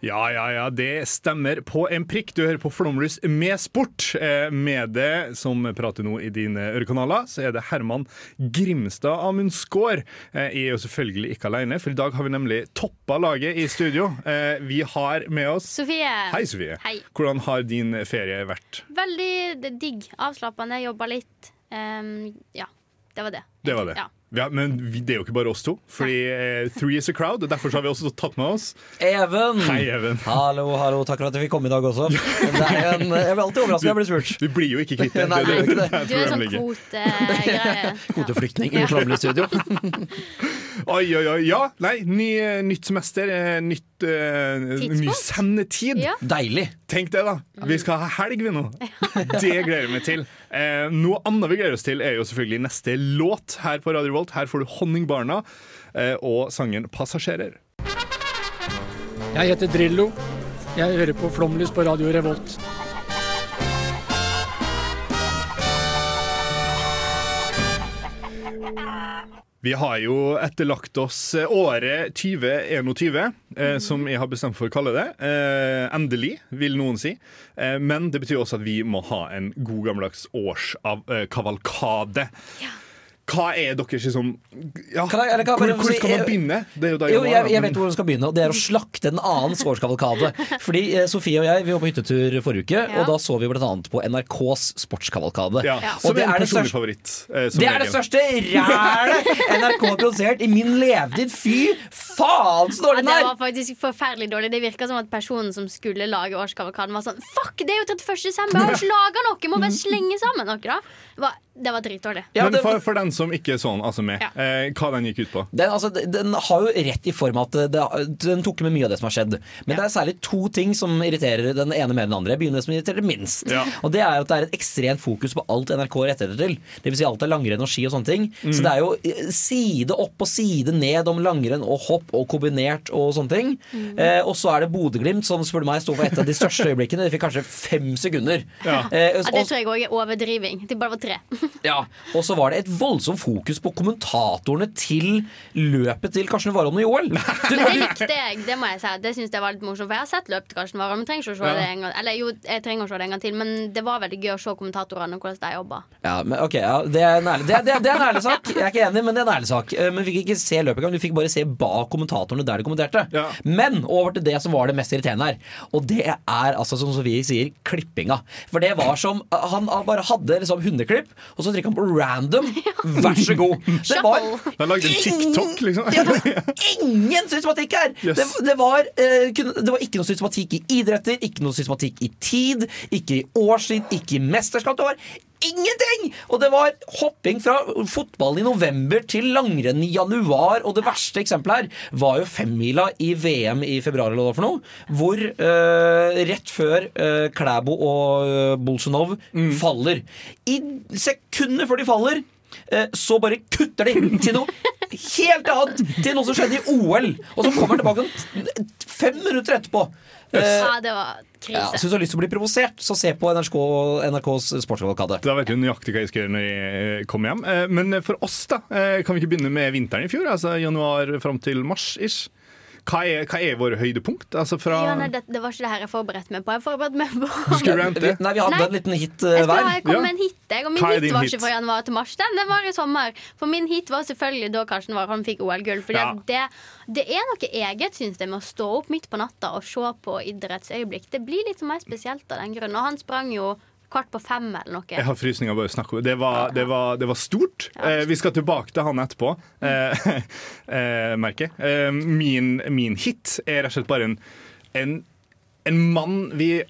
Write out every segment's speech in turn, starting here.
Ja, ja, ja, det stemmer på en prikk. Du hører på Flomlys med sport. Eh, Med det som prater nå i dine ørekanaler, så er det Herman Grimstad Amund Skaar. Eh, Jeg er jo selvfølgelig ikke alene, for i dag har vi nemlig toppa laget i studio. Eh, Vi har med oss Sofie. Hei, Sofie. Hei. Hvordan har din ferie vært? Veldig digg. Avslappende. Jobba litt. Um, ja, det var det. Det var det. Ja. Ja, men vi, det er jo ikke bare oss to, fordi eh, three is a crowd. og Derfor så har vi også tatt med oss Even! Hei, Even. Hallo, hallo, takk for at jeg fikk komme i dag også. Det er en, jeg blir alltid overrasket når jeg blir spurt. Du blir jo ikke kvitt det. Du er sånn kvotegreie. Kvoteflyktning i Flåmlys studio. Oi, oi, oi. Ja, nei, ny, eh, nytt semester, eh, nytt eh, uh, ny sendetid. Ja. Deilig. Tenk det, da. Vi skal ha helg, vi nå. Det gleder jeg meg til. Uh, noe annet vi gleder oss til, er jo selvfølgelig neste låt her på Radio Volt. Her får du Honningbarna uh, og sangen 'Passasjerer'. Jeg heter Drillo. Jeg hører på Flomlys på Radio Revolt. Vi har jo etterlagt oss eh, året 2021, eh, som jeg har bestemt for å kalle det. Eh, endelig, vil noen si. Eh, men det betyr også at vi må ha en god gammeldags årskavalkade. Hva er deres liksom ja, Kan jeg- eller kan hvor, hvor skal man begynne? Det er jo da Jo, jeg, jeg vet hvor man skal begynne, og det er å slakte en annen årskavalkade. Fordi eh, Sofie og jeg vi var på hyttetur forrige uke, Ja. og da så vi bl.a. på NRKs sportskavalkade. ja, Som det er en er personlig favoritt. eh, det er det største rælet NRK har produsert i min levetid! Fy faen, så Ja, dårlig det var er! faktisk forferdelig dårlig. Det virka som at personen som skulle lage årskavalkaden, var sånn Fuck, det er jo 31. desember! Jeg har ikke laga noe! Må bare slenge sammen noe, da. Det var, det var dritdårlig. Ja, Men for, for den som ikke så sånn, altså med, Ja. eh, hva den gikk ut på? Den, altså, den har jo rett i form at det, den tok med mye av det som har skjedd. Men det er særlig to ting som irriterer den ene mer enn den andre. Jeg begynner med det som irriterer minst. Ja. Og det er at det er et ekstremt fokus på alt NRK retter rettigheter til. Det vil si alt er langrenn og ski og sånne ting. Så det er jo eh, side opp og side ned om langrenn og hopp og kombinert og sånne ting. Eh, og så er det Bodø-Glimt som spør meg sto for et av de største øyeblikkene. De fikk kanskje fem sekunder. Ja. Eh, Ja, og- det tror jeg òg er overdriving. Det bare var tre. ja, Og så var det et voldsomt fokus på kommentatorene til løpet til Karsten Warholm og Joel. Du, det likte jeg. Det må jeg si Det synes jeg var litt morsomt For jeg har sett løpet til Karsten Warholm. Trenger ikke å se det en gang Eller jo, jeg trenger å se det en gang til, men det var veldig gøy å se kommentatorene og hvordan de jobba. ja, men okay, ja, det, er en ærlig, det, det, det er en ærlig sak. Jeg er ikke enig, men det er en ærlig sak. Eh, Men vi fikk ikke se løpet engang. Vi fikk bare se bak kommentatorene der de kommenterte. Ja. Men over til det som var det mest irriterende her. Og det er altså, som Sofie sier, klippinga. For det var som Han bare hadde liksom hundeklipp, og så trykker han på random. Vær så god. Det var. Den lagde en TikTok, liksom. Det var ingen systematikk her! Yes. Det, det, var, eh, det var ikke noe systematikk i idretter, ikke noe systematikk i tid, ikke i årstid, ikke i mesterskap. Det var ingenting! Og det var hopping fra fotball i november til langrenn i januar. Og det verste eksempelet her var jo femmila i VM i februar, eller hva for noe. Hvor eh, rett før eh, Klæbo og eh, Bolsjunov faller I sekunder før de faller så bare kutter de til noe helt annet! Til noe som skjedde i OL! Og så kommer han tilbake fem minutter etterpå. Yes. Ja, det var ja, krise. så hvis du har lyst til å bli provosert, så se på NRK, NRKs sportsvalgkade. Da vet du nøyaktig hva jeg skal gjøre når jeg eh, kommer hjem. Eh, Men for oss, da, eh, kan vi ikke begynne med vinteren i fjor? Altså januar fram til mars-ish. Hva er, hva er våre høydepunkt? Altså fra Ja, nei, det, det var ikke det her jeg forberedte meg på. Jeg forberedte meg på Du skulle rante? Nei, vi hadde Nei. en liten hit Jeg skulle ha hver. jeg kom Ja. med en hit, jeg, og min Hva hit var hit? ikke fra januar til mars. Den, den var i sommer. For min hit var selvfølgelig da Karsten Warholm fikk OL-gull. Fordi Ja. det, det er noe eget, syns jeg, med å stå opp midt på natta og se på idrettsøyeblikk. Det blir litt mer spesielt av den grunn. Og han sprang jo kvart på fem eller noe. Jeg har frysninger bare å snakke om det. Var, det, var, det var stort. Ja. Eh, vi skal tilbake til han etterpå, eh, eh, merker jeg. Eh, min, min hit er rett og slett bare en, en en mann vi,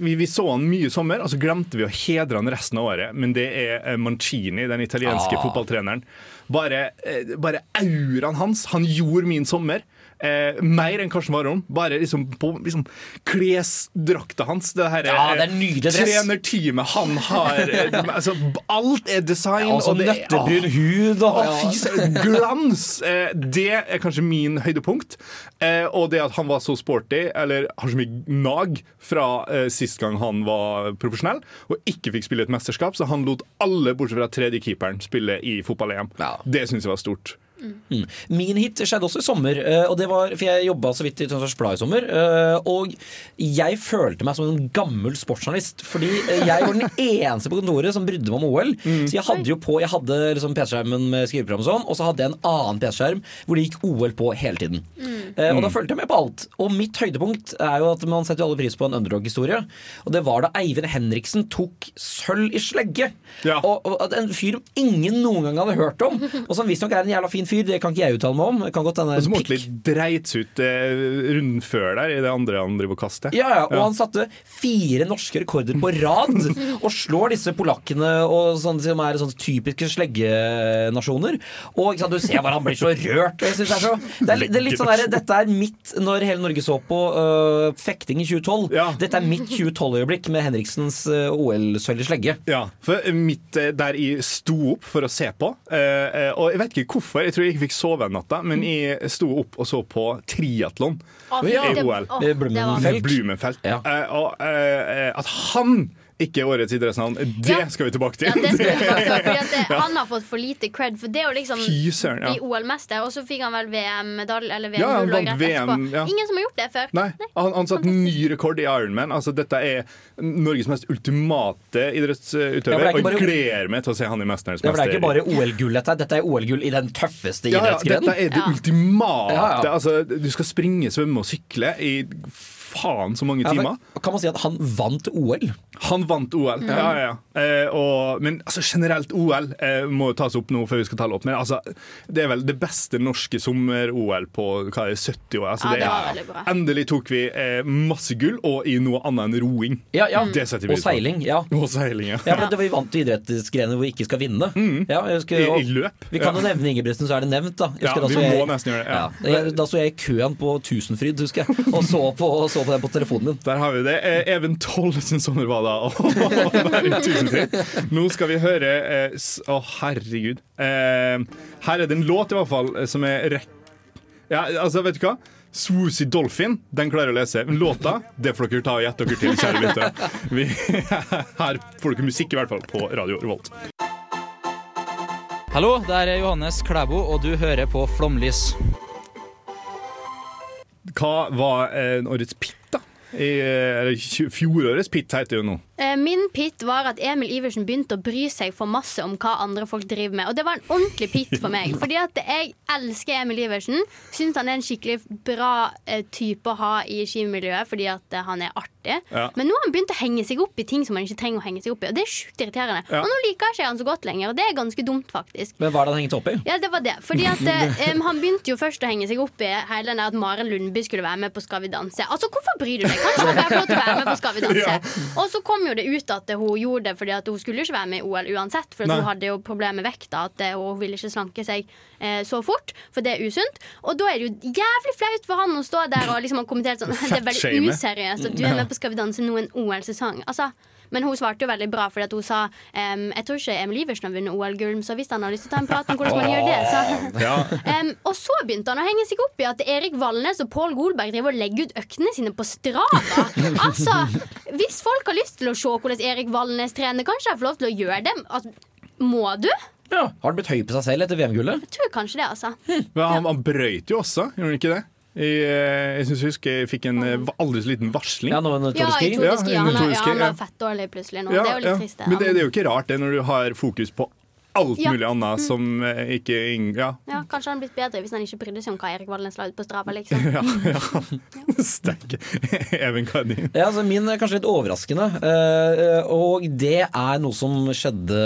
vi, vi så han mye i sommer, og så glemte vi å hedre han resten av året. Men det er eh, Mancini, den italienske Ah. fotballtreneren. Bare, eh, bare auraen hans. Han gjorde min sommer. Eh, mer enn Karsten Warholm. Bare liksom på liksom, klesdrakta hans. Det her, Ja, det er nydelig dress. Trenerteamet han har eh, altså, Alt er design. Så og nøttebrun hud og å, fy glans! Eh, det er kanskje min høydepunkt. Eh, og det at han var så sporty, eller har så mye nag fra eh, sist gang han var profesjonell, og ikke fikk spille et mesterskap, så han lot alle, bortsett fra tredje keeperen spille i fotball-EM. Ja. Det syns jeg var stort. Min hit skjedde også i sommer, eh, og det var, for jeg jobba så vidt i Tønsbergs Blad i sommer. eh, Og jeg følte meg som en gammel sportsjournalist, fordi eh, jeg var den eneste på kontoret som brydde meg om OL. Så jeg hadde jo på, jeg hadde liksom PC-skjermen med skriveprogram og sånn, og så hadde jeg en annen PC-skjerm hvor det gikk OL på hele tiden. Mm. Og da fulgte jeg med på alt. Og mitt høydepunkt er jo at man setter jo alle pris på en underdog-historie. Og det var da Eivind Henriksen tok sølv i slegge. Ja. Og, og at en fyr ingen noen gang hadde hørt om, og som visstnok er en jævla fin fyr, det kan ikke jeg uttale meg om. Det kan godt hende det er så en pikk. dreit ut eh, runden før der, i det andre han driver og kaster. Ja, ja, og han satte fire norske rekorder på rad og slår disse polakkene og sånne som er sånne typiske sleggenasjoner. Og ikke sant, du ser bare han blir så rørt. Jeg synes det, er så, det, er, det er litt sånn der, Dette er mitt når hele Norge så på øh, fekting i 2012. Ja. Dette er mitt 2012-øyeblikk med Henriksens øh, OL-sølv i slegge. Ja, for mitt eh, der jeg sto opp for å se på, eh, og jeg vet ikke hvorfor, jeg tror jeg ikke fikk sove en natta, men jeg sto opp og så på triatlon i OL. Blumenfelt. Ja. Eh, og eh, at han ikke årets idrettsnavn, det Ja. skal vi tilbake til. Ja, det skal vi tilbake til fordi at det, Han har fått for lite cred, for det å liksom Fy ja. bli. OL-mester, og så fikk han vel VM-medalje eller Ja, han vant. VM, ja. Ingen som har gjort det før. Nei, han, han satte ny rekord i Ironman. Altså, dette er Norges mest ultimate idrettsutøver. er og jeg gleder meg til å se han i Mesternes Ja, for det er ikke bare OL-gull, dette. Dette er OL-gull i den tøffeste ja, ja, idrettsgrenen. dette er det Ja. ultimate. Ja, ja. Altså, du skal springe, svømme og sykle i faen så mange Ja, timer. kan man si at han vant OL? Han vant OL. Ja, ja, ja. Eh, og, men altså, generelt OL eh, må jo tas opp nå før vi skal ta det opp. Men altså, det er vel det beste norske sommer-OL på hva er det, 70 år. Altså, Ja, det det er, endelig tok vi eh, masse gull, og i noe annet enn roing. Ja, ja. Det setter vi Og på. seiling. ja Og seiling, ja. Ja, men det var vi vant til idrettsgrener hvor vi ikke skal vinne. Ja, jeg husker, I, og I løp. vi kan jo ja. nevne Ingebrigtsen, så er det nevnt. da Husker, Ja, vi da så jeg- må nesten gjøre det. Ja. Ja, Da så jeg i køen på Tusenfryd, husker jeg, og så på, så på den på telefonen min. Der har vi det. Eh, Even Toll sin sommer var da å. Nå skal vi høre eh, oh, herregud. Eh, her er det en låt, i hvert fall, som er rekk... Ja, altså, vet du hva? Swoozy Dolphin, den klarer å lese. Låta, det får dere ta og gjette dere til, kjære lyttere. Vi- Her får dere musikk, i hvert fall, på Radio Revolt. Hallo, det er Johannes Klæbo, og du hører på Flomlys. Hva var eh, årets pit, da? I, eh, eller fjorårets pit heter det jo nå. Eh, Min pit var at Emil Iversen begynte å bry seg for masse om hva andre folk driver med. Og det var en ordentlig pit for meg. Fordi at jeg elsker Emil Iversen. Syns han er en skikkelig bra eh, type å ha i skimiljøet fordi at eh, han er artig. Ja. Men nå har han begynt å henge seg opp i ting som han ikke trenger å henge seg opp i. Og det er sjukt irriterende. Ja. Og nå liker ikke han så godt lenger, og det er ganske dumt, faktisk. Men hva er det han hengt opp i? Ja, det var det. Fordi at um, Han begynte jo først å henge seg opp i hele den der at Maren Lundby skulle være med på Skal vi danse. Altså, Hvorfor bryr du deg? Kanskje hun bare får lov til å være med på Skal vi danse. Og så kom jo det ut at hun gjorde det fordi at hun skulle ikke være med i OL uansett. For hun hadde jo problemer med vekta, at eh, hun ville ikke slanke seg eh, så fort. For det er usunt. Og da er det jo jævlig flaut for han å stå der og liksom kommentert sånn Det er veldig useriøst at du er med på Skal vi danse nå en OL-sesong. Altså men hun svarte jo veldig bra, fordi at hun sa um, Jeg tror ikke Emil Iversen har vunnet OL-gull, så hvis han har lyst til å ta en prat om hvordan man gjør det, så Ja. um, og så begynte han å henge seg opp i at Erik Valnes og Pål Golberg driver og legger ut øktene sine på Strava. Altså, Hvis folk har lyst til å se hvordan Erik Valnes trener, kanskje jeg får lov til å gjøre det. Altså, må du? Ja. Har han blitt høy på seg selv etter VM-gullet? Jeg tror kanskje det, altså. Men han, han brøyt jo også, gjorde han ikke det? I, eh, jeg synes jeg husker jeg fikk en eh, aldri så liten varsling. Ja, nå under Ja, Tour de i Ski? Tour de Ja, Han, er- ja, han ja. var fettdårlig plutselig nå. Ja, det er jo litt ja. trist. det. Men det, det er jo ikke rart det når du har fokus på alt Ja. mulig annet som eh, ikke ing- Ja, Ja, Kanskje han hadde blitt bedre hvis han ikke brydde seg om hva Erik Valnes la ut på Strava. liksom ja, ja. Steike. Even, er? Ja, altså Min er kanskje litt overraskende. eh, og det er noe som skjedde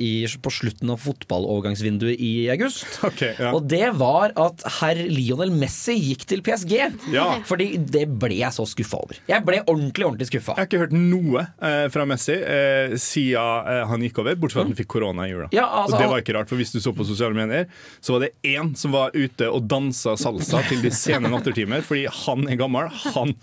i, på slutten av fotballovergangsvinduet i august. Ok, ja. Og det var at herr Lionel Messi gikk til PSG. Ja. Fordi det ble jeg så skuffa over. Jeg ble ordentlig ordentlig skuffa. Jeg har ikke hørt noe eh, fra Messi eh, siden eh, han gikk over, bortsett fra at han fikk korona i jula. Ja, altså, og det var ikke rart, for hvis du så på sosiale medier, så var det én som var ute og dansa salsa til de sene nattertimer, fordi han er gammel. Han,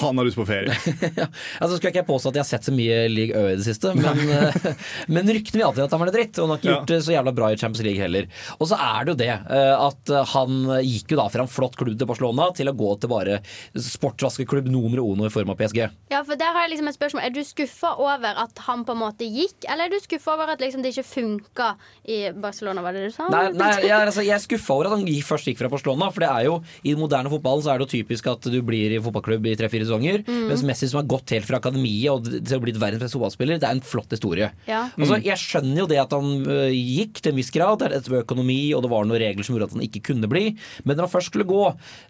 han har lyst på ferie. ja, altså Skal ikke jeg påstå at jeg har sett så mye League Ø i det siste, men, eh, men ryktene vil alltid at han var litt dritt. Og han har ikke Ja. gjort det så jævla bra i Champions League heller. Og så er det jo det eh, at han gikk jo da fra en flott klubb til Barcelona til å gå til bare sportsvaskeklubb nummer uno i form av PSG. Ja, for der har jeg liksom et spørsmål Er du skuffa over at han på en måte gikk, eller er du skuffa over at liksom det ikke funka i Barcelona? Var det du sa? Nei, nei jeg, er- altså, jeg er skuffa over at han først gikk fra Barcelona. For det er jo i den moderne fotballen så er det jo typisk at du blir i fotballklubb i tre-fire sesonger. Mens Messi som har gått helt fra akademiet og til å bli verdens beste fotballspiller, det er en flott historie. Ja. Altså, jeg skjønner jo det at han ø, gikk til en viss grad. Det er et økonomi, og det var noen regler som gjorde at han ikke kunne bli. Men når han først skulle gå,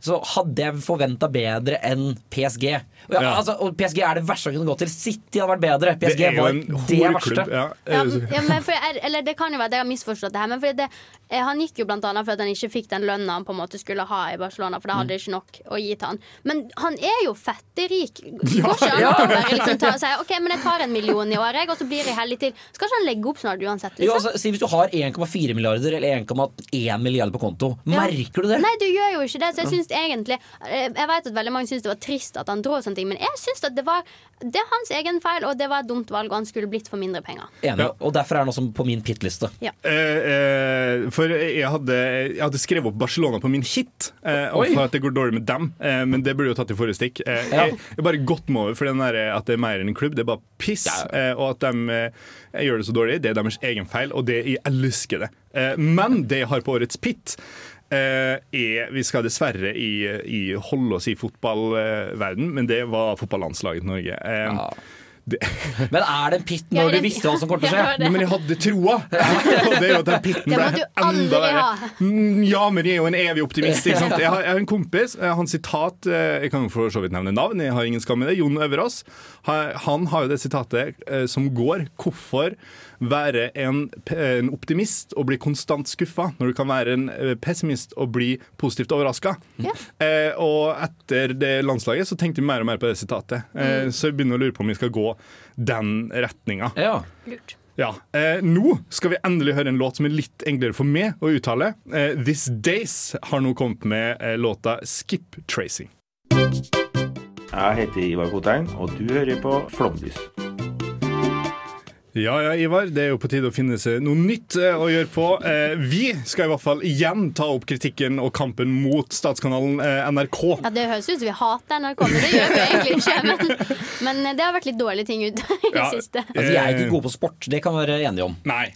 så hadde jeg forventa bedre enn PSG. Og, ja, Ja. altså, og PSG er det verste han kunne gå til. City hadde vært bedre. PSG var det verste. Ja. Ja, ja, men for, eller det kan jo være at jeg har misforstått det her. Men fordi det, eh, han gikk jo blant annet for at han ikke fikk den lønna han på en måte skulle ha i Barcelona. For det hadde hadde ikke nok å gi til han. Men han er jo fetterik. Går ikke an å bare liksom ta og si OK, men jeg tar en million i året, og så blir jeg heldig til. Skal ikke han legge opp snart uansett? Jo, Liksom? altså, si Hvis du har 1,4 milliarder eller 1,1 milliard på konto, Ja. merker du det? Nei, du gjør jo ikke det. Så jeg syns egentlig eh, Jeg vet at veldig mange syns det var trist at han dro, og sånne ting men jeg syns at det var Det er hans egen feil, og det var et dumt valg, og han skulle blitt for mindre penger. Enig. Ja. Og derfor er han også på min pit-liste. Eh, eh, for jeg hadde, jeg hadde skrevet opp Barcelona på min hit, eh, og for at det går dårlig med dem. Eh, men det burde jo tatt i forrige stikk. Eh, Ja. jeg, jeg bare gått meg over for den der, at det er mer enn en klubb. Det er bare piss. Eh, og at de gjør det så dårlig, det er deres egen feil, og det jeg elsker det. Eh, men det jeg har på årets pit eh, er Vi skal dessverre i, i holde oss i fotballverden, men det var fotballandslaget til Norge. Eh, Ja. Det, Men er det en pitt Ja, når du visste hva som kom til å skje? men jeg hadde troa! Og det er jo at den pitten ble enda verre. Mm, Ja, men jeg er jo en evig optimist. Ikke sant? Jeg har, jeg har en kompis, eh, hans sitat eh, Jeg kan for så vidt nevne navn, jeg har ingen skam i det. Jon Øverås. Han har jo det sitatet eh, som går Hvorfor være en, en optimist og bli konstant skuffa, når du kan være en eh, pessimist og bli positivt overraska? Ja. Eh, og etter det landslaget så tenkte jeg mer og mer på det sitatet. Eh, Så jeg begynner å lure på om vi skal gå den retninga. Ja. Lurt. Ja, eh, Nå skal vi endelig høre en låt som er litt enklere for meg å uttale. Eh, This Days har nå kommet med eh, låta Skip Tracing. Jeg heter Ivar Kotein, og du hører på Flomlys. Ja ja, Ivar, det er jo på tide å finne seg noe nytt eh, å gjøre på. Eh, vi skal i hvert fall igjen ta opp kritikken og kampen mot statskanalen eh, NRK. Ja, Det høres ut som vi hater NRK, men det gjør vi egentlig ikke. Men, men det har vært litt dårlige ting ute i det Ja. siste. Altså, vi er ikke gode på sport, det kan vi være enige om. Nei.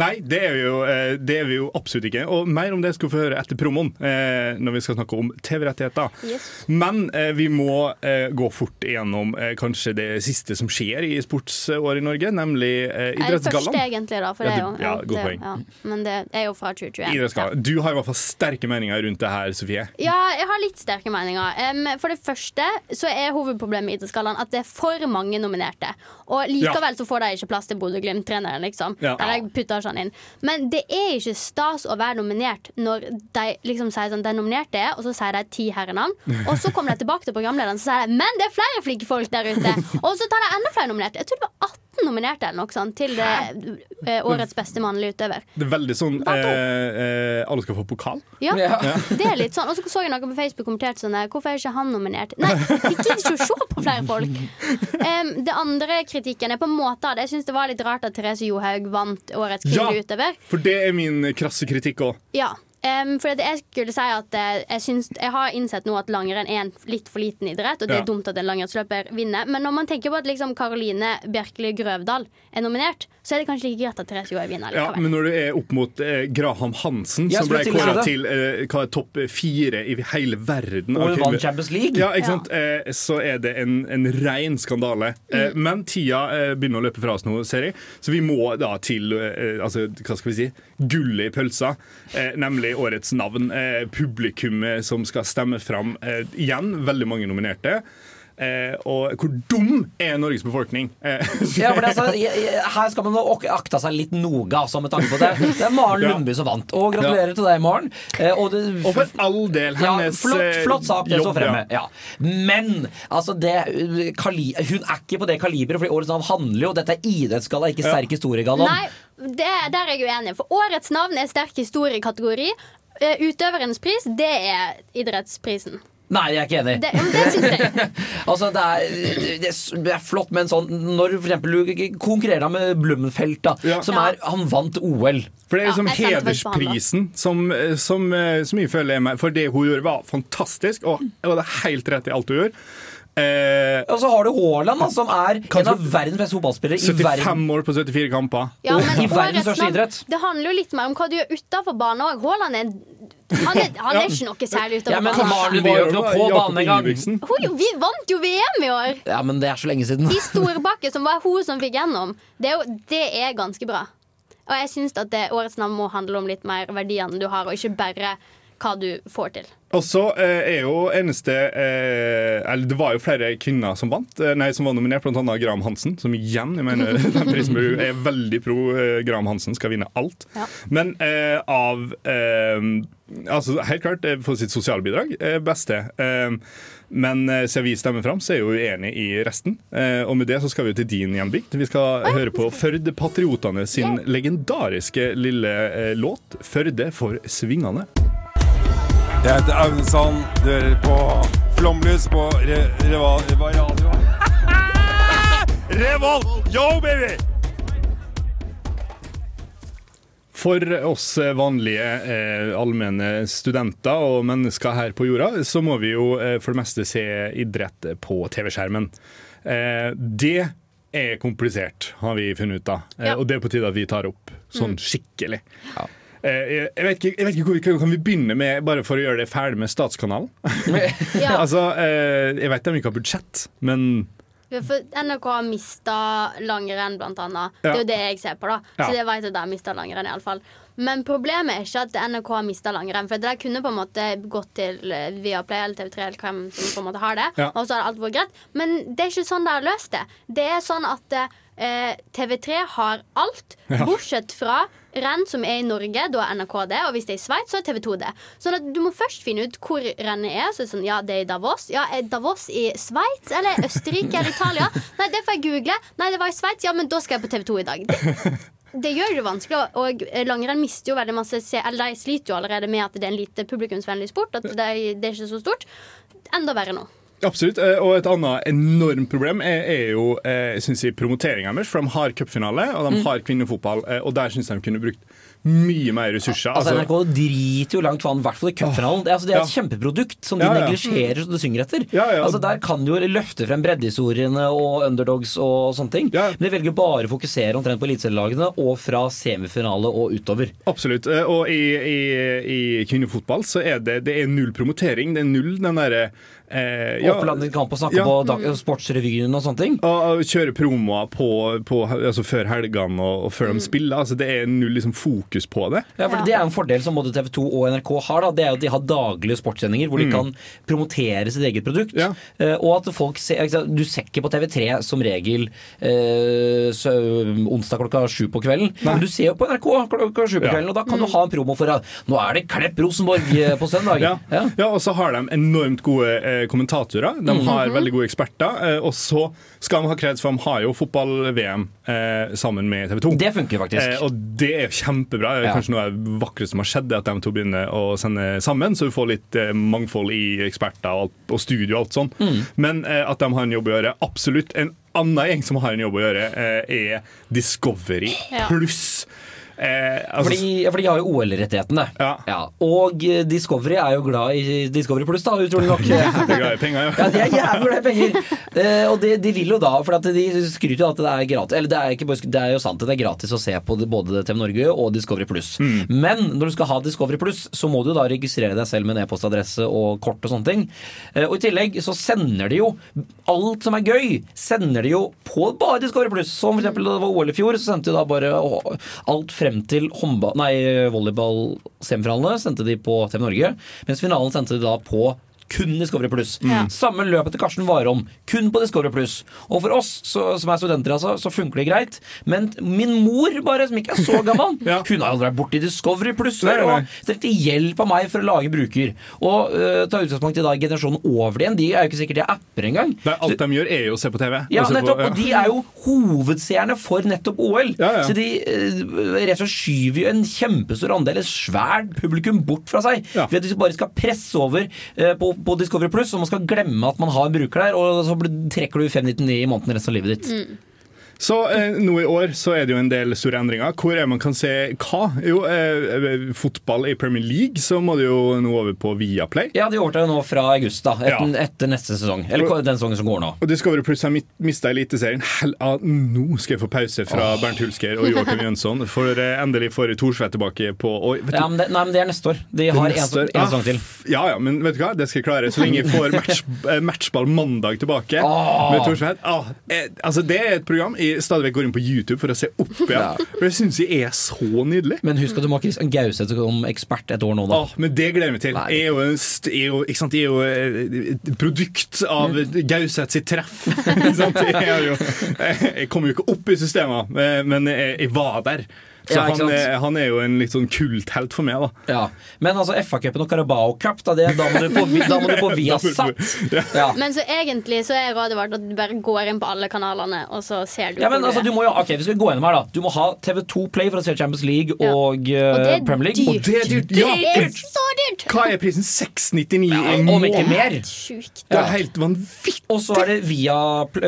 Nei, det er, jo, eh, det er vi jo absolutt ikke. Og mer om det skal vi få høre etter promoen, eh, når vi skal snakke om TV-rettigheter. Yes. Men eh, vi må gå fort igjennom eh, kanskje det siste som skjer i sportsåret i Norge, nemlig Idrettsgallaen. Det første, egentlig, da. For Ja, det ja, god poeng. ja. Men det er jo fra 2021. Idrettsgallaen. Du har i hvert fall sterke meninger rundt det her, Sofie. Ja, jeg har litt sterke meninger. For det første så er hovedproblemet i Idrettsgallaen at det er for mange nominerte. Og likevel så får de ikke plass til Bodø-Glimt-treneren, liksom. Eller jeg putter ikke inn. Men det er ikke stas å være nominert når de liksom sier sånn Den nominerte er, og så sier de ti herrenavn. Og så kommer de tilbake til programlederen og sier de, Men det er flere flinke folk der ute! Og så tar de enda flere nominerte. Jeg tror det var 18 nominerte eller noe sånt til det, eh, årets beste mannlige utøver. Det er veldig sånn eh, eh, Alle skal få pokal. Ja, Ja. det er litt sånn Og så så jeg noe på Facebook kommentert sånn Hvorfor er ikke han nominert? Nei, vi gidder ikke å se på flere folk Um, Det andre kritikken er på en måte Jeg synes det var litt rart at Therese Johaug vant årets Ja. utøver utøver For det er min krasse kritikk òg. Ja Em, for det jeg skulle si at eh, jeg, syns, jeg har innsett nå at langrenn er en litt for liten idrett, og det Ja. er dumt at en langrennsløper vinner. Men når man tenker på at liksom Karoline Bjerkeli Grøvdal er nominert, så er det kanskje like greit at Therese Johaug vinner Ja, men når du er opp mot eh, Graham Hansen, som ble kåra til eh, hva er topp fire i hele verden Og av vant Champions League. Ja, ikke sant? Eh, så er det en, en rein skandale. Eh, men tida eh, begynner å løpe fra oss nå, ser jeg. Så vi må da til eh, altså, hva skal vi si, gullet i pølsa, eh, nemlig årets navn. Eh, publikummet som skal stemme fram eh, igjen. Veldig mange nominerte. Eh, og hvor dum er Norges befolkning? Eh, Ja, for det, er altså, her skal man Akte akta seg litt noga altså, med tanke på det. Det er Maren Ja. Lundby som vant. Og gratulerer til deg, Maren. Eh, Og, det, og for all del, ja, flott, flott sak, det står fremme. ja. Ja. Men altså, det, kali, hun er ikke på det kaliberet, fordi årets navn handler jo Dette er idrettsgalla, ikke Ja. sterk historiegalla. Nei, det, der er jeg uenig. For årets navn er sterk historiekategori. Utøverens pris, det er idrettsprisen. Nei, jeg er ikke enig. Det, ja, det syns jeg. Altså, det er, det, er, flott, men sånn Når for eksempel du konkurrerer med Blummenfelt, da, Ja. som er Han vant OL. For det er liksom da. hedersprisen som, som, som jeg føler er med. For det hun gjorde, var fantastisk, og det er helt rett i alt hun gjorde. Eh, Og så har du Haaland, da, som er en av verdens beste fotballspillere 75 år på 74 kamper. Ja, men I verdens største idrett. Det handler jo litt mer om hva du gjør utafor banen òg. Haaland er han er, han er ikke noe særlig Ja, men banen. Lundby gjør noe på banen engang. Vi vant jo VM i år! Ja, men det er så lenge siden. I Storbakke, som var hun som fikk gjennom. Det er, jo, det er ganske bra. Og jeg syns at det, årets navn må handle om litt mer verdiene du har, og ikke bare hva du får til. Og så eh, er jo eneste eh, Eller det var jo flere kvinner som vant, eh, nei, som var nominert, annet Graham Hansen, som igjen jeg mener, den prisen er veldig pro eh, Graham Hansen, skal vinne alt. Ja. Men eh, av eh, Altså helt klart for sitt sosiale bidrag, eh, beste. Men siden vi stemmer fram, så er jeg jo uenig i resten. Og med det så skal vi jo til din hjembygd. Vi skal høre på Førde Patriotene sin legendariske lille låt 'Førde for svingane'. Jeg heter Aune Sand. Du hører på Flomlys på Re Reval... Reval Radio. Revolt! Yo, baby! For oss vanlige eh, allmenne studenter og mennesker her på jorda, så må vi jo eh, for det meste se idrett på TV-skjermen. Eh, det er komplisert, har vi funnet ut av. Eh, Ja. Og det er på tide at vi tar opp sånn skikkelig. Eh, jeg, jeg, vet ikke, jeg vet ikke hvor kan vi begynne med, bare for å gjøre det ferdig med Statskanalen? Ja, altså, eh, jeg vet de ikke har budsjett, men for NRK har mista langrenn, blant annet. Ja. Det er jo det jeg ser på, da. Så jeg vet at de har mista langrenn, iallfall. Men problemet er ikke at NRK har mista langrenn. For det kunne på en måte gått til eh, Viaplay eller TV3 eller hvem som på en måte har det. Ja. Og så har alt vært greit. Men det er ikke sånn de har løst det. Det er sånn at eh, TV3 har alt, Ja. bortsett fra renn som er i Norge, da er NRK det. Og hvis det er i Sveits, så er TV 2 det. Sånn at du må først finne ut hvor rennet er. Så er det sånn, ja, det er i Davos. Ja, er Davos i Sveits eller Østerrike eller Italia? Nei, det får jeg google. Nei, det var i Sveits. Ja, men da skal jeg på TV 2 i dag. Det, det gjør det vanskelig, og- og langrenn mister jo veldig masse se- Eller de sliter jo allerede med at det er en lite publikumsvennlig sport. At det, det er ikke så stort. Enda verre nå. Absolutt. eh, Og et annet enormt problem er, er jo eh, synes jeg, promoteringa deres. For de har cupfinale, og de har kvinnefotball. eh, Og der syns jeg de kunne brukt mye mer ressurser. Altså, Altså, NRK driter jo langt vann, i hvert fall i cupfinalen. Det, altså, det er et Ja. kjempeprodukt som de Ja, ja. neglisjerer så du synger etter. Altså, der kan du jo løfte frem breddehistoriene og underdogs og sånne ting. Men de velger bare å fokusere omtrent på eliteserielagene og fra semifinale og utover. absolutt. Og i, i, i kvinnefotball så er det, det er null promotering. Det er null den derre eh, ja, Opplandet kan på snakke Ja. på Sportsrevyen og sånne ting. og og kjøre promoer på, på, altså før helgene og, og før Mm. de spiller. Altså det er null liksom, fokus på det. Ja, for Det er en fordel som både TV 2 og NRK har. Da. Det er at De har daglige sportssendinger hvor de kan promotere sitt eget produkt. Mm. Ja. Eh, og at folk ser, Du ser ikke på TV3 som regel eh, så, onsdag klokka sju på kvelden. Men du ser jo på NRK klokka sju på kvelden, og da kan du ha en promo for at nå er det Klepp Rosenborg eh, på søndag. Ja. Ja. ja, og så har de enormt gode eh, kommentatorer. De har Mhm. veldig gode eksperter. Eh, og så skal de ha kreds, for de har jo fotball-VM eh, sammen med TV 2. Det funker faktisk. Eh, og det er kjempebra. Det er. Kanskje noe av det vakre som har skjedd, er at de to begynner å sende sammen, så du får litt mangfold i eksperter og, alt, og studio og alt sånn. Mm. Men at de har en jobb å gjøre, absolutt. En annen gjeng som har en jobb å gjøre, er Discovery pluss. Eh, altså, Fordi, for de har jo OL-rettighetene. Ja. Og eh, Discovery er jo glad i Discovery Pluss, da, utrolig nok. glad i penger, Ja, de er jævlig glad i penger. Eh, og de, de vil jo da, for de skryter jo at det er gratis Eller det er, ikke bare, det er jo sant at det er gratis å se på både TV Norge og Discovery Pluss. Men når du skal ha Discovery Pluss, så må du jo da registrere deg selv med en e-postadresse og kort og sånne ting. Eh, og i tillegg så sender de jo alt som er gøy, sender de jo på bare Discovery Pluss. Som eksempel da det var OL i fjor, så sendte de da bare å, alt frem til håndball, nei, volleyball-semifinalene sendte de på TV Norge, mens finalen sendte de da på kun Discovery Pluss. Ja. Samme løpet til Karsten Warholm, kun på Discovery Pluss. Og for oss så, som er studenter, altså, så funker det greit. Men min mor, bare, som ikke er så gammel, Ja. hun har aldri vært borti Discovery Pluss før. Og trengte hjelp av meg for å lage bruker. Og uh, ta utgangspunkt i da generasjonen over igjen. De er jo ikke sikkert de er apper engang. det, alt de gjør, er jo å se på TV. Ja, se på- ja. og de er jo hovedseerne for nettopp OL. Ja. Så de uh, rett og slett skyver jo en kjempestor andel, et svært publikum, bort fra seg. Ved at de bare skal presse over uh, på, på Discovery Pluss, og man skal glemme at man har en bruker der, og så trekker du 599 i måneden resten av livet ditt. Så eh, nå i år så er det jo en del store endringer. Hvor er man kan se hva? Jo, eh, eh, fotball i Premier League, så må det jo nå over på Viaplay. Ja, de overtar nå fra august, da. Etter, Ja. etter neste sesong. Eller den sesongen som går nå. Og Discovery Plus har mista Eliteserien. Hell, ah, nå skal jeg få pause fra Bernt Hulsker og Joakim Jønsson, for eh, endelig får Thorsvedt tilbake på og, Ja, men det, nei, men det er neste år. De har år- Ah, sesong til. Ja, ja, men vet du hva? Det skal jeg klare. Så lenge jeg får match, eh, matchball mandag tilbake oh. med Thorsvedt. Ah, eh, altså, det er et program jeg stadig vekk går inn på YouTube for å se opp igjen. For det syns jeg er så nydelig. Men husk at du må ha Christian Gauseth som ekspert et år nå, da. Ah, men det gleder jeg meg til. Nei. Jeg er jo, en st- jeg er jo, ikke sant? Jeg er jo eh, et produkt av Gauseth sitt treff. Ikke sant? Jeg, jo, jeg kom jo ikke opp i systemet, eh, men jeg, jeg var der. Så Ja, han, er, han er jo en litt sånn kulthelt for meg, da. Ja. Men altså FA-cupen og Carabao Cup, da, det, da, må du på, da må du på Viasat. Ja. Men så egentlig så er rådet vårt at du bare går inn på alle kanalene, og så ser du Ja, men altså, du må jo, ok, Vi skal gå gjennom her da Du må ha TV2 Play for å se Champions League Ja. og, Og det er Premier League. dyrt. Det er dyrt. Det er så dyrt! hva er prisen? 699 i Om ikke mer. Sjukt. Det er helt vanvittig. Og så er det via,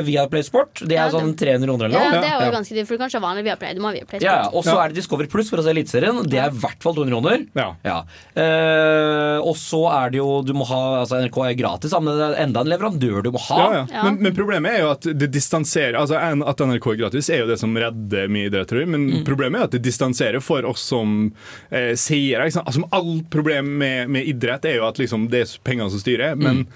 via Play Sport. Det er Ja, sånn 300 kroner eller Ja, det er jo Ja. ganske dyrt, for du kan ikke ha vanlig Viaplay. Du må ha Viaplay. Ja, ja. Og så Ja. Er det Discovery Plus for å se Eliteserien. Det er i hvert fall 200 kroner. Ja. Eh, og så er det jo Du må ha altså NRK er gratis, men det er enda en leverandør du må ha. Ja, ja. Ja. Men, men problemet er jo at det distanserer Altså At NRK er gratis, er jo det som redder mye idrett, tror jeg. Men Mm. problemet er at det distanserer for oss som eh, seere. Liksom. Altså, alt problem med, med idrett er jo at liksom, det er pengene som styrer. Men Mm.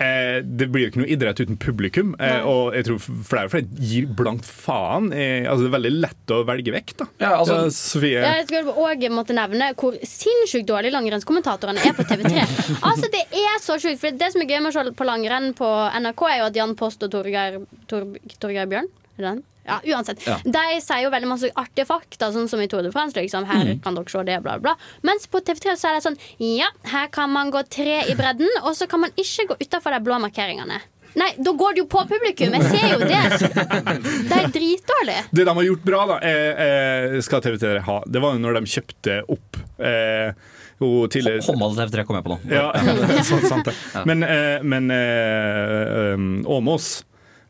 Eh, det blir jo ikke noe idrett uten publikum. Eh, og jeg tror flere og flere gir blankt faen. Eh, altså, det er veldig lett å velge vekk, da. Ja, altså- Ja, Sofie. Jeg skulle også måtte nevne hvor sinnssykt dårlig langrennskommentatorene er på TV3. Altså Det er så sjukt. For det som er gøy med å se på langrenn på NRK, er jo at Jan Post og Torgeir Tor, Torgeir Bjørn er det han? Ja, uansett. Ja. De sier jo veldig masse artige fakta, sånn som i Tour de France. Liksom. Her Mm. kan dere se det, bla, bla. Mens på TV3 så er det sånn Ja, her kan man gå tre i bredden, og så kan man ikke gå utafor de blå markeringene. Nei, da går det jo på publikum! Jeg ser jo det. Det er dritdårlig. Det de har gjort bra, da, eh, eh, skal TV3 ha, det var jo når de kjøpte opp eh, tidligere Håndball TV3 kom jeg på nå. Ja, sant, sant det. Men, eh, men eh, um, Åmås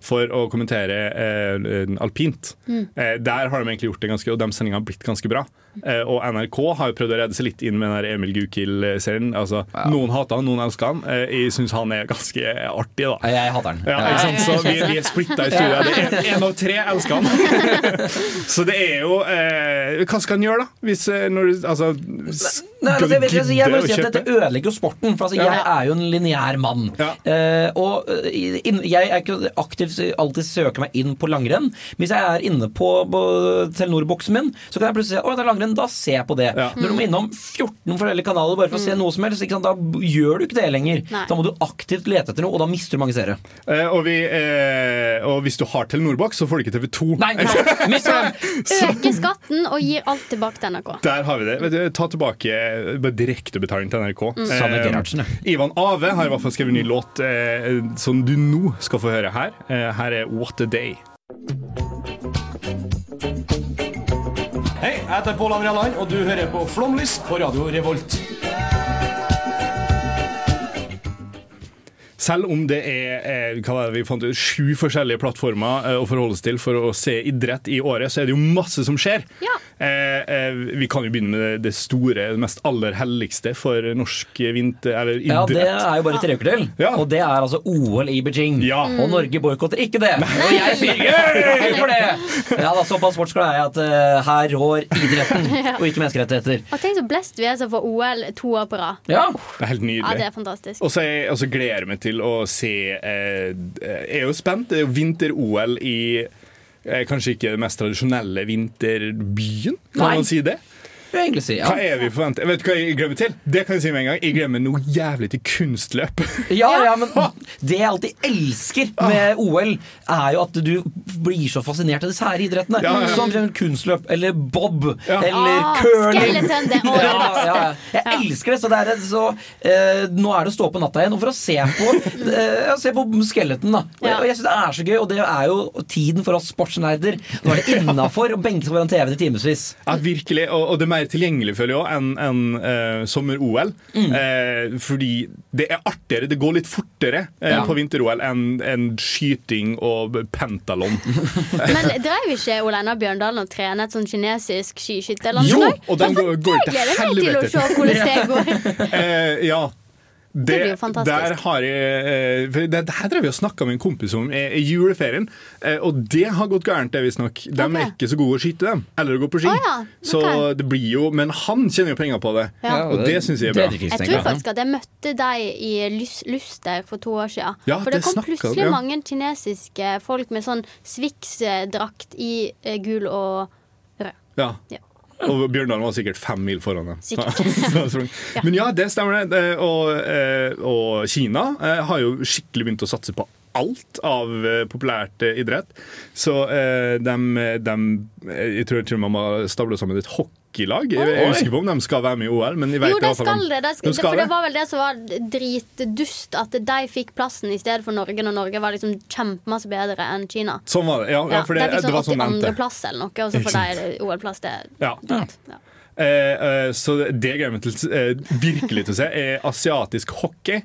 for å kommentere eh, alpint. Eh, der har de egentlig gjort det ganske Og de sendingene har blitt ganske bra. Eh, og NRK har jo prøvd å redde seg litt inn med den Emil Gukild-serien. Altså, Noen hater han, noen elsker han. Eh, jeg syns han er ganske artig, da. Jeg hater han. Ja, ikke sant? Så vi, vi er splitta i studio. Det er en av tre elsker han. Så det er jo eh, Hva skal han gjøre, da? Hvis, eh, når, du- altså, Nei, altså, jeg, vet, altså, jeg må si at? Dette ødelegger jo sporten. For altså, Ja. Jeg er jo en lineær mann. Ja. Eh, og in, jeg er ikke aktivt alltid søker meg inn på langrenn. Hvis jeg er inne på, på Telenor-boksen min, så kan jeg plutselig si å, det er langrenn. Da ser jeg på det. Ja. Når du må innom 14 forskjellige kanaler bare for å se noe som helst, ikke sant? da gjør du ikke det lenger. Nei. Da må du aktivt lete etter noe, og da mister du mange seere. Eh, og, vi, eh, og hvis du har Telenor-boks, så får du ikke TV2. Nei, nei, mister dem! Øker skatten og gir alt tilbake til NRK. Der har vi det. Du, ta tilbake eh, direktebetaling til NRK. Mm. Eh, Ivan Ave har i hvert fall skrevet en ny låt eh, som du nå skal få høre her. Eh, her er What a Day. Jeg heter Pål André Land, og du hører på Flomlys på Radio Revolt. Selv om det er eh, hva det vi fant ut, sju forskjellige plattformer eh, å forholde seg til for å se idrett i året, så er det jo masse som skjer. Ja. Eh, eh, vi kan jo begynne med det, store, det mest aller helligste for norsk vinter... Eller Ja. Det er jo bare tre uker til. Ja. Og det er altså OL i Beijing. Ja. Og Norge boikotter ikke det. Og jeg sier «Yay!» for det! Ja, da, Såpass sportsglad er jeg at uh, her rår idretten, og ikke menneskerettigheter. Og tenk så blest vi er som får OL to år på rad. Ja. Det er helt Ja, nydelig. det er fantastisk. Og så er- og så gleder jeg meg til å se eh, Jeg er jo spent. Det er jo vinter-OL i eh, kanskje ikke den mest tradisjonelle vinterbyen, kan Nei. man si det? Vil jeg egentlig si. Hva er vi forventer? Vet du hva jeg glemmer til? Det kan jeg si med en gang. Jeg glemmer noe jævlig til kunstløp. Ja, ja, men det jeg alltid elsker med OL, er jo at du blir så fascinert av disse her idrettene. Ja, ja. Som kunstløp eller bob Ja. eller Ah, curling. Ja, ja, ja. Jeg elsker det. Så, det er, så eh, nå er det å stå på natta igjen. Og for å se på, eh, se på skeleton, da. Og, jeg synes det er så gøy, og det er jo tiden for oss sportsnerder. Nå er det innafor å benke seg foran TV-en i timevis. Ja, virkelig, og, og det mer tilgjengelig føler jeg enn en, uh, sommer-OL. Mm. Uh, fordi det er artigere, det går litt fortere uh, Ja. på vinter-OL enn en skyting og pentalon. Men drev ikke Ole Einar Bjørndalen og trene et sånn kinesisk jo, og den går, går til Gleder meg til å se hvordan det går. Eh, ja. Det, blir jo fantastisk. Der har jeg, eh, det, det her drev vi og snakka med en kompis om i, i juleferien, eh, og det har gått gærent, det visstnok. De er ikke så gode å skyte, dem. Eller å gå på ski. Oh, ja, Så det blir jo Men han tjener jo penger på det, Ja. og det syns jeg er Det bra. er Jeg tror faktisk at jeg møtte deg i Luster for to år siden. Ja, for det det kom plutselig om, ja. mange kinesiske folk med sånn Swix-drakt i eh, gul og rød. Ja. Ja. Og Bjørndalen var sikkert fem mil foran dem. Men ja, det stemmer. det. Og, eh, og Kina eh, har jo skikkelig begynt å satse på alt av eh, populært idrett. Så de, dem Jeg tror til og med man må stable sammen et hockeylag. Jeg jeg husker på om de skal være med i OL, men jeg vet Jo, i de hvert fall om- skal det. De skal, De skal for det det. var vel det som var dritdust, at de fikk plassen i stedet for Norge, når Norge var liksom kjempemasse bedre enn Kina. Sånn var det. Ja, ja, Ja, for det, de fikk sånn var sånn de 82.-plass eller noe, og så får de OL-plass. Det er Ja. Ja. Eh, eh, så det gleder jeg meg til eh, virkelig til å se, er asiatisk hockey.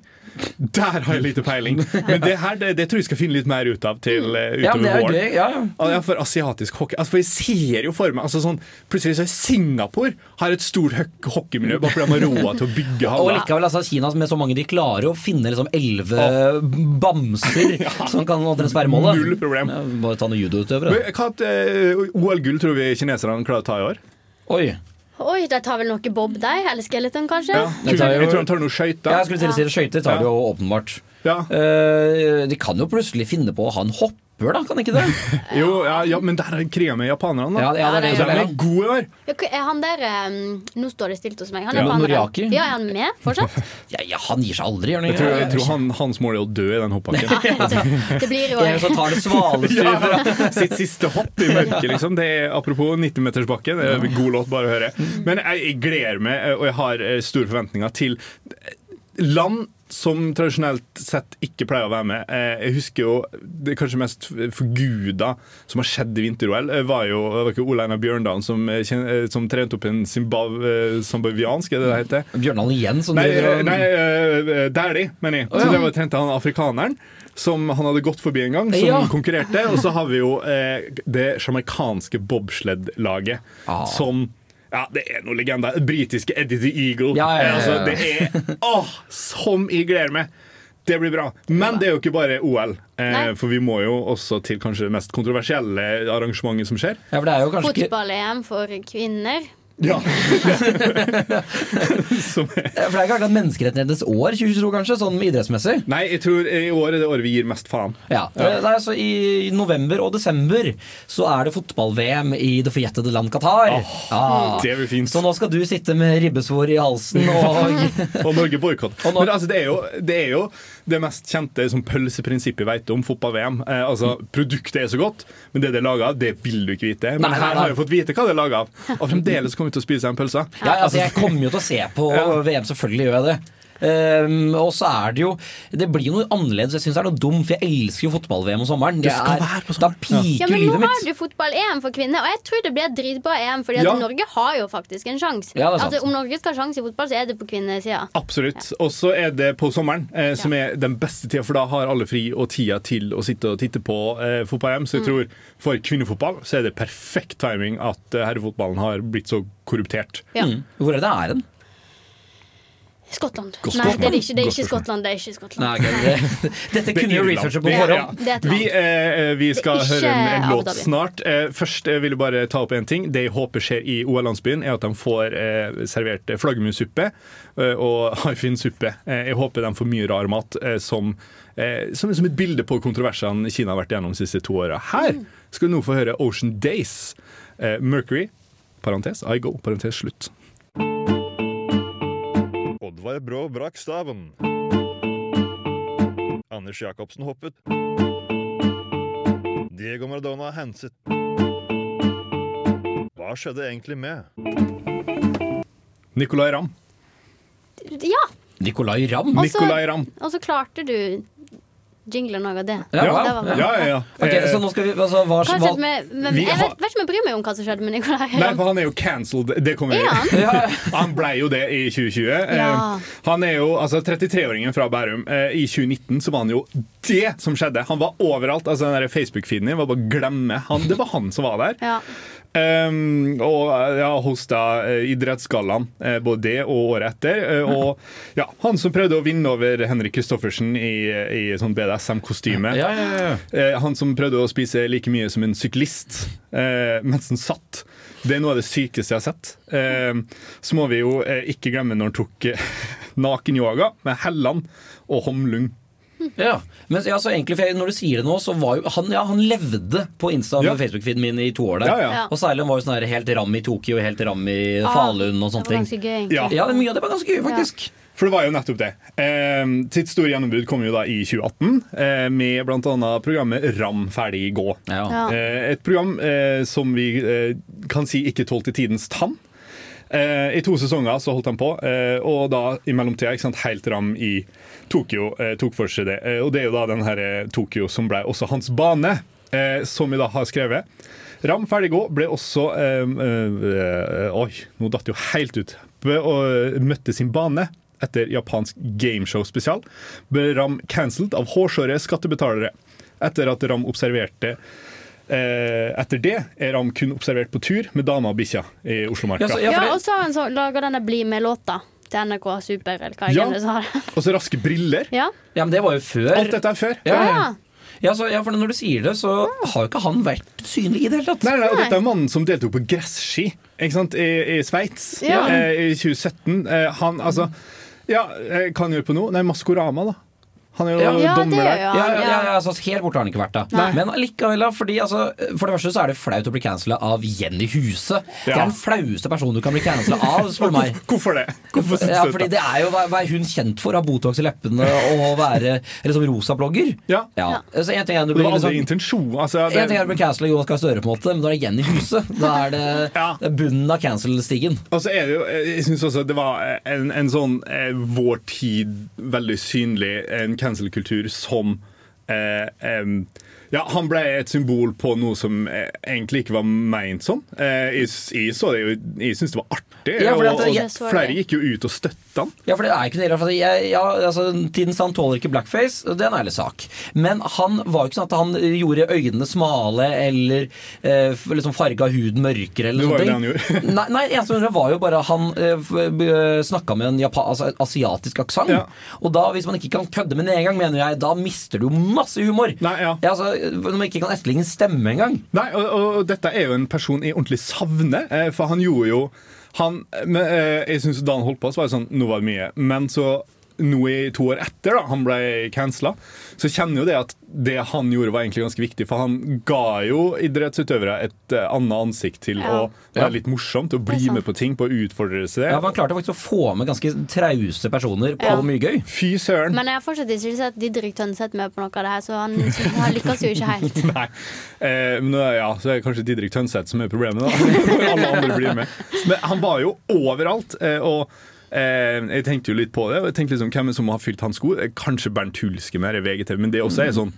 Der har jeg lite peiling. Men det her det, det tror jeg skal finne litt mer ut av til uh, Ja, utover er våren. Ja, ja. Ah, Ja, for asiatisk hockey altså, For jeg ser jo for meg altså, sånn, Plutselig så er Singapore har et stort hockeymiljø bare fordi de har råd til å bygge Og likevel, altså, Kina med så mange de klarer å finne liksom elleve bamser som kan omtrent sperremålet. Null problem. Ja, bare ta noen judoutøvere. Hva uh, OL-gull tror vi kineserne klarer å ta i år? Oi. Oi, de tar vel noe bob, de? Eller skeleton, kanskje? Ja. Det tar jo- Jeg tror de tar noe skøyter. Jeg skulle til å si det, Skøyter tar det jo åpenbart. Ja. Uh, de kan jo plutselig finne på å ha en hopper, da, kan ikke det? Jo, ja, ja, men der er kriga med japanerne. Ja, da. ja, det er det Ja, som er gode i år. Ja, Er han der um, Nå står det stilt hos meg. Han er ja. Noriaki. Ja, er han med fortsatt? ja, ja, Han gir seg aldri, gjør Jeg tror, jeg tror han, hans mål er å dø i den hoppbakken. Det blir jo En som tar det svaleste Ja, sitt siste hopp i mørket, liksom. Det er, apropos 90-metersbakken, det er en god låt, bare å høre. Men jeg, jeg gleder meg, eh, og jeg har eh, store forventninger til land som tradisjonelt sett ikke pleier å være med. Eh, Jeg husker jo det kanskje mest forguda som har skjedd i vinter-OL, eh, var jo det var ikke Ole Einar Bjørndalen som, eh, som trente opp en zimbabwiansk, er det det heter? Bjørndalen igjen, som Nei, driver nei Dæhlie, mener jeg. Så det var trente han afrikaneren. Som han hadde gått forbi en gang, som Ja. konkurrerte. Og så har vi jo eh, det jamaicanske bobsled-laget, Ah. som ja, det er noe legende. Britiske Eddie the Eagle. Ja, ja, ja, ja. Altså, det er Åh, som jeg gleder meg! Det blir bra. Men det er jo ikke bare OL. Eh, for vi må jo også til kanskje det mest kontroversielle arrangementet som skjer. Ja, Fotball-EM for kvinner. Ja. er For det er ikke akkurat menneskerettighetenes år 2022, kanskje, sånn idrettsmessig. Nei, jeg tror i år er det året vi gir mest faen. Ja, ja. det er så I november og desember så er det fotball-VM i det forjettede land Qatar. Ja. Det blir fint. Så nå skal du sitte med ribbesvor i halsen og Og Norge boikott. Men altså, det, er jo, det er jo det mest kjente som pølseprinsippet vet om fotball-VM. Eh, altså, Produktet er så godt, men det det er laga av, det vil du ikke vite. Men Nei, nei, her nei. har vi fått vite hva det er laga av. Og fremdeles kommer vi til å spise en pølse. Ja, altså Jeg kommer jo til å se på VM, selvfølgelig gjør jeg det. Um, og så er det jo Det blir jo noe annerledes. Jeg syns det er noe dumt, for jeg elsker jo fotball-VM om sommeren. Det skal er, være på da sommeren. piker Ja, men nå har du fotball-EM for kvinner, og jeg tror det blir et dritbra EM. Fordi at Ja. Norge har jo faktisk en sjanse. Ja, altså, om Norge skal ha sjanse i fotball, så er det på kvinnesida. Absolutt. Og så er det på sommeren, eh, som er den beste tida, for da har alle fri og tida til å sitte og titte på eh, fotball-EM. Så jeg tror for kvinnefotball så er det perfekt timing at eh, herrefotballen har blitt så korruptert. Ja. Mm. Hvor er det æren? Skottland. Nei, det er ikke, det er ikke. Skottland. Det er ikke Skottland. Nei, okay. det, dette kunne jo researche på forhånd. Vi, eh, vi skal høre en, en låt snart. Eh, først eh, vil jeg bare ta opp en ting. Det jeg håper skjer i OL-landsbyen, er at de får eh, servert eh, flaggermussuppe eh, og haifinsuppe. Eh, jeg håper de får mye rar mat eh, som, eh, som, som et bilde på kontroversene Kina har vært gjennom de siste to åra. Her skal du nå få høre Ocean Days. Eh, Mercury, parentes, I go, parentes slutt. Oddvar Brå brakk staven. Anders Jacobsen hoppet. Diego Maradona henset. Hva skjedde egentlig med? Nicolay Ramm. Ja, Nicolay Ramm? Og så- Nicolay Ramm. og så klarte du jinglen noe av det. Ja, ja, det var. Ja, ja, ja. Ok, Eh, så nå skal vi altså, hva, Hva hva, med, men Vi jeg har- vet, vet ikke om jeg bryr meg om hva som skjedde med Nicolai. Nei, for han er jo cancelled. Det kommer Er han? ja, Han ble jo det i 2020. Eh, Ja. Han er jo altså 33-åringen fra Bærum. Eh, I 2019 så var han jo det som skjedde. Han var overalt. altså den Facebook-feeden din var bare glemme. Han, det var han som var der. Um, og ja, hosta uh, idrettsgallaen, eh, både det og året etter. Eh, og ja, han som prøvde å vinne over Henrik Kristoffersen i, i sånn BDSM-kostyme. ja, ja, ja. Eh, han som prøvde å spise like mye som en syklist eh, mens han satt. Det er noe av det sykeste jeg har sett. Eh, så må vi jo eh, ikke glemme når han tok eh, nakenyoga med Helland og Homlung. Ja, men ja, så egentlig, for jeg- Når du sier det nå, så var jo han, ja, han levde på Insta Ja. og Facebook-feeden min i to år der. Ja, ja. Ja. Og særlig han var jo sånn helt ram i Tokyo, helt ram i Ah, Falun og sånne ting. Ja. Ja, mye av det var ganske gøy, faktisk. For det var jo nettopp det. Eh, sitt store gjennombrudd kom jo da i 2018, eh, med bl.a. programmet Ram ferdig gå. Ja. Ja. Eh, et program eh, som vi eh, kan si ikke tålte tidens tann. Eh, I to sesonger så holdt han på, eh, og da i mellomtida, helt ram i Tokyo, eh, tok for seg det. Og det er jo da den her Tokyo som ble også hans bane, som vi da har skrevet. Ram ferdig gå ble også Oi, nå datt det jo helt ut. Og møtte sin bane etter japansk gameshow-spesial. Ble Ram cancelled av hårsåre skattebetalere etter at Ram observerte etter det er han kun observert på tur med dama og bikkja i Oslomarka. Ja, ja, det- og så har han så, laga denne Bli med-låta til NRK Super, eller hva Ja. sa. Og så raske briller. Ja. Ja, men det var jo før. Alt dette er før. Ja, ja. Ja. Så, ja, for når du sier det, så har jo ikke han vært synlig i det hele tatt. Nei, nei, og dette er mannen som deltok på gresski ikke sant? i, i Sveits Ja. eh, i 2017. Eh, han altså Ja, eh, hva han gjør på nå? Nei, Maskorama, da. Han er jo Ja. Ja, det dommer der. Ja, ja, altså, helt borte har han ikke vært da Nei. Men allikevel da, fordi altså, For det første så er det flaut å bli cancela av Jenny Huse Det er den flaueste personen du kan bli cancela av, spør du meg Hvorfor det? Hvorfor ja, fordi det er jo hva, hva er hun kjent for Av Botox i leppene og være liksom rosa-blogger Ja. ja. Så en ting er du Det var aldri liksom intensjon. Altså, en ting er å det, bli cancela Jonas Gahr Støre på en måte Men da er det Jenny Huse Da er det, Ja. det er bunnen av cancel-stigen og så er det jo, jeg synes også det var en, en sånn eh, vår tid veldig synlig, en cancel-kultur som eh, em, ja, Han ble et symbol på noe som eh, egentlig ikke var meint sånn. Eh, jeg, jeg så det jeg syntes det var artig, Ja, at og, jeg- flere gikk jo ut og støtta han. Ja, for det er ikke noe for jeg, ja, altså, Tidens han tåler ikke blackface, det er en ærlig sak. Men han var jo ikke sånn at han gjorde øynene smale eller eh, liksom farga huden mørkere. Eller Det var jo det han gjorde. nei, nei, eneste det var jo bare han eh, snakka med en Japan, altså, asiatisk aksent. Ja. Og da, hvis man ikke kan kødde med nedgang, mener jeg, da mister du masse humor. Nei, ja. altså, når man ikke kan etterligne stemme engang. Nei, og, og dette er jo en person jeg ordentlig savner, eh, for han gjorde jo han, men, eh, Jeg synes Da han holdt på, så var det sånn Nå var det mye. Men så nå i to år etter da han ble cancela, så kjenner jo det at det han gjorde, var egentlig ganske viktig. For han ga jo idrettsutøvere et uh, annet ansikt til Ja. å Ja. være litt morsomt, å bli med på ting, på å utfordre seg. Ja, Han klarte faktisk å få med ganske trause personer på Ja. mye gøy. Fy søren! Men jeg har fortsatt ikke sett Didrik Tønseth med på noe av det her, så han, han lykkes jo ikke helt. Nei. Eh, men ja, så er det kanskje Didrik Tønseth som er problemet, da. Alle andre blir med. Men han var jo overalt. Eh, og jeg tenkte jo litt på det, og jeg tenkte liksom, hvem som har fylt hans sko? Eh, Kanskje Bernt Hulske mer i VGTV, men det også er sånn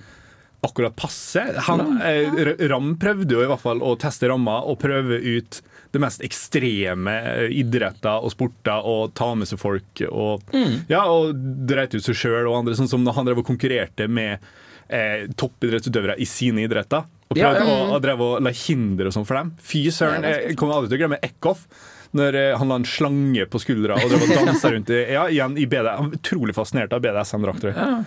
akkurat passe. Han, eh, Ram prøvde jo i hvert fall å teste ramma og prøve ut det mest ekstreme eh, idretter og sporter og ta med seg folk og, ja, og dreit ut seg sjøl og andre, sånn som når han drev og konkurrerte med eh, toppidrettsutøvere i sine idretter. Og Ja, prøvde ja. å, å, drev og la hinder og sånn for dem. Fy søren, jeg kommer aldri til å glemme Eckhoff. Når eh, han la en slange på skuldra og drev og dansa rundt i, ja, igjen i BD. Utrolig fascinert av BDSM-drakter. Ja,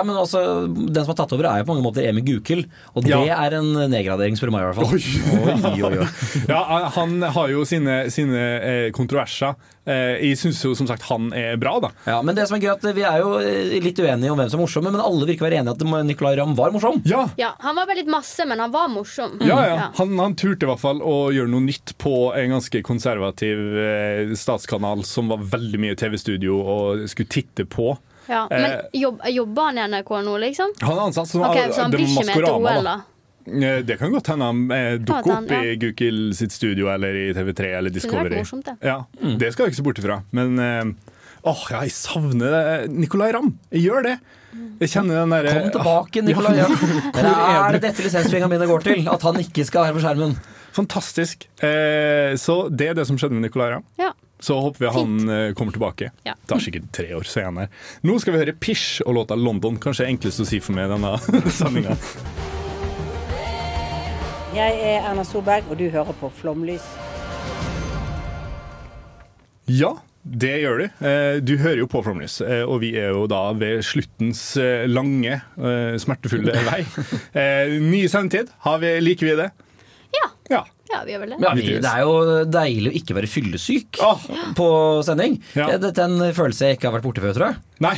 men altså, Den som har tatt over, er jo på mange måter Emil Gukild. Og det Ja. er en nedgradering, spør meg i hvert fall. Oi, oi, oi. Ja, han har jo sine, sine eh, kontroverser. Eh, jeg syns jo som sagt han er bra, da. Ja, men det som er gøy at Vi er jo eh, litt uenige om hvem som er morsom, men alle virker å være enige i at Nicolay Ramm var morsom. Ja, Ja, Han var veldig litt masse, men han var morsom. ja, ja. Han, han turte i hvert fall å gjøre noe nytt på en ganske konservativ eh, statskanal som var veldig mye TV-studio og skulle titte på. Ja, Eh. Men jobb, jobber han i NRK nå, liksom? Han er ansatt som okay, Så han blir ikke med til OL, da. Eh, Det kan godt hende han eh, dukker opp ja. i Gukil sitt studio eller i TV3 eller Discovery. Det, morsomt, det. Ja, Det skal jeg ikke se bort ifra. Men eh, åh, jeg savner eh, Nicolay Ramm. Jeg gjør det. Jeg kjenner den derre Kom tilbake, Nicolay Ja. Ramm. Hvor Eller er er det dette lisenspengene mine går til? At han ikke skal være på skjermen? Fantastisk. Eh, så det er det som skjedde med Nicolay Ramm. Ja. Så håper vi han eh, kommer tilbake. Ja. Det tar sikkert tre år, så er han her. Nå skal vi høre Pish og låta 'London'. Kanskje enklest å si for meg i denne sendinga. Jeg er Erna Solberg, og du hører på Flomlys. Ja, det gjør du. Eh, Du hører jo på Flomlys, eh, og vi er jo da ved sluttens lange, smertefulle vei. Eh, Ny sendetid. Har vi, liker vi det? Ja. Ja. Ja, vi gjør vel det. Ja, vi, det er jo deilig å ikke være fyllesyk på sending. Ja. Det- Dette er en følelse jeg ikke har vært borte før, tror jeg. Nei,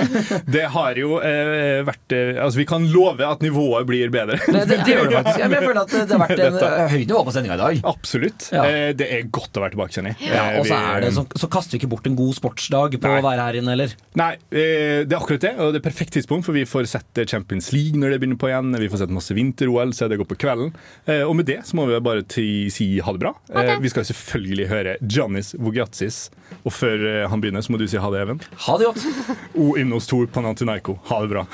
det har jo eh, vært eh, Altså, vi kan love at nivået blir bedre. Det, det, det gjør det faktisk. Jeg føler at det har vært en eh, høyt nivå på sendinga i dag. Absolutt. Ja. Eh, Det er godt å være tilbake, kjenner jeg. Ja, og så, er det, så, så kaster vi ikke bort en god sportsdag på Nei. å være her inne, eller? Nei, eh, det er akkurat det. Og det er perfekt tidspunkt, for vi får sett Champions League når det begynner på igjen. Vi får sett masse vinter-OL, så det går på kvelden. Eh, Og med det så må vi bare si ha det bra. Eh, Vi skal selvfølgelig høre Giannis Vogiatsis. Og før han begynner, så må du si ha det, Even. Ha det godt. O Ymnos Tor Panantinaiko. Ha det bra.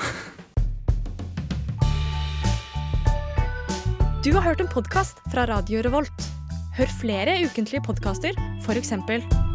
Du har hørt en podkast fra Radio Revolt. Hør flere ukentlige podkaster, f.eks.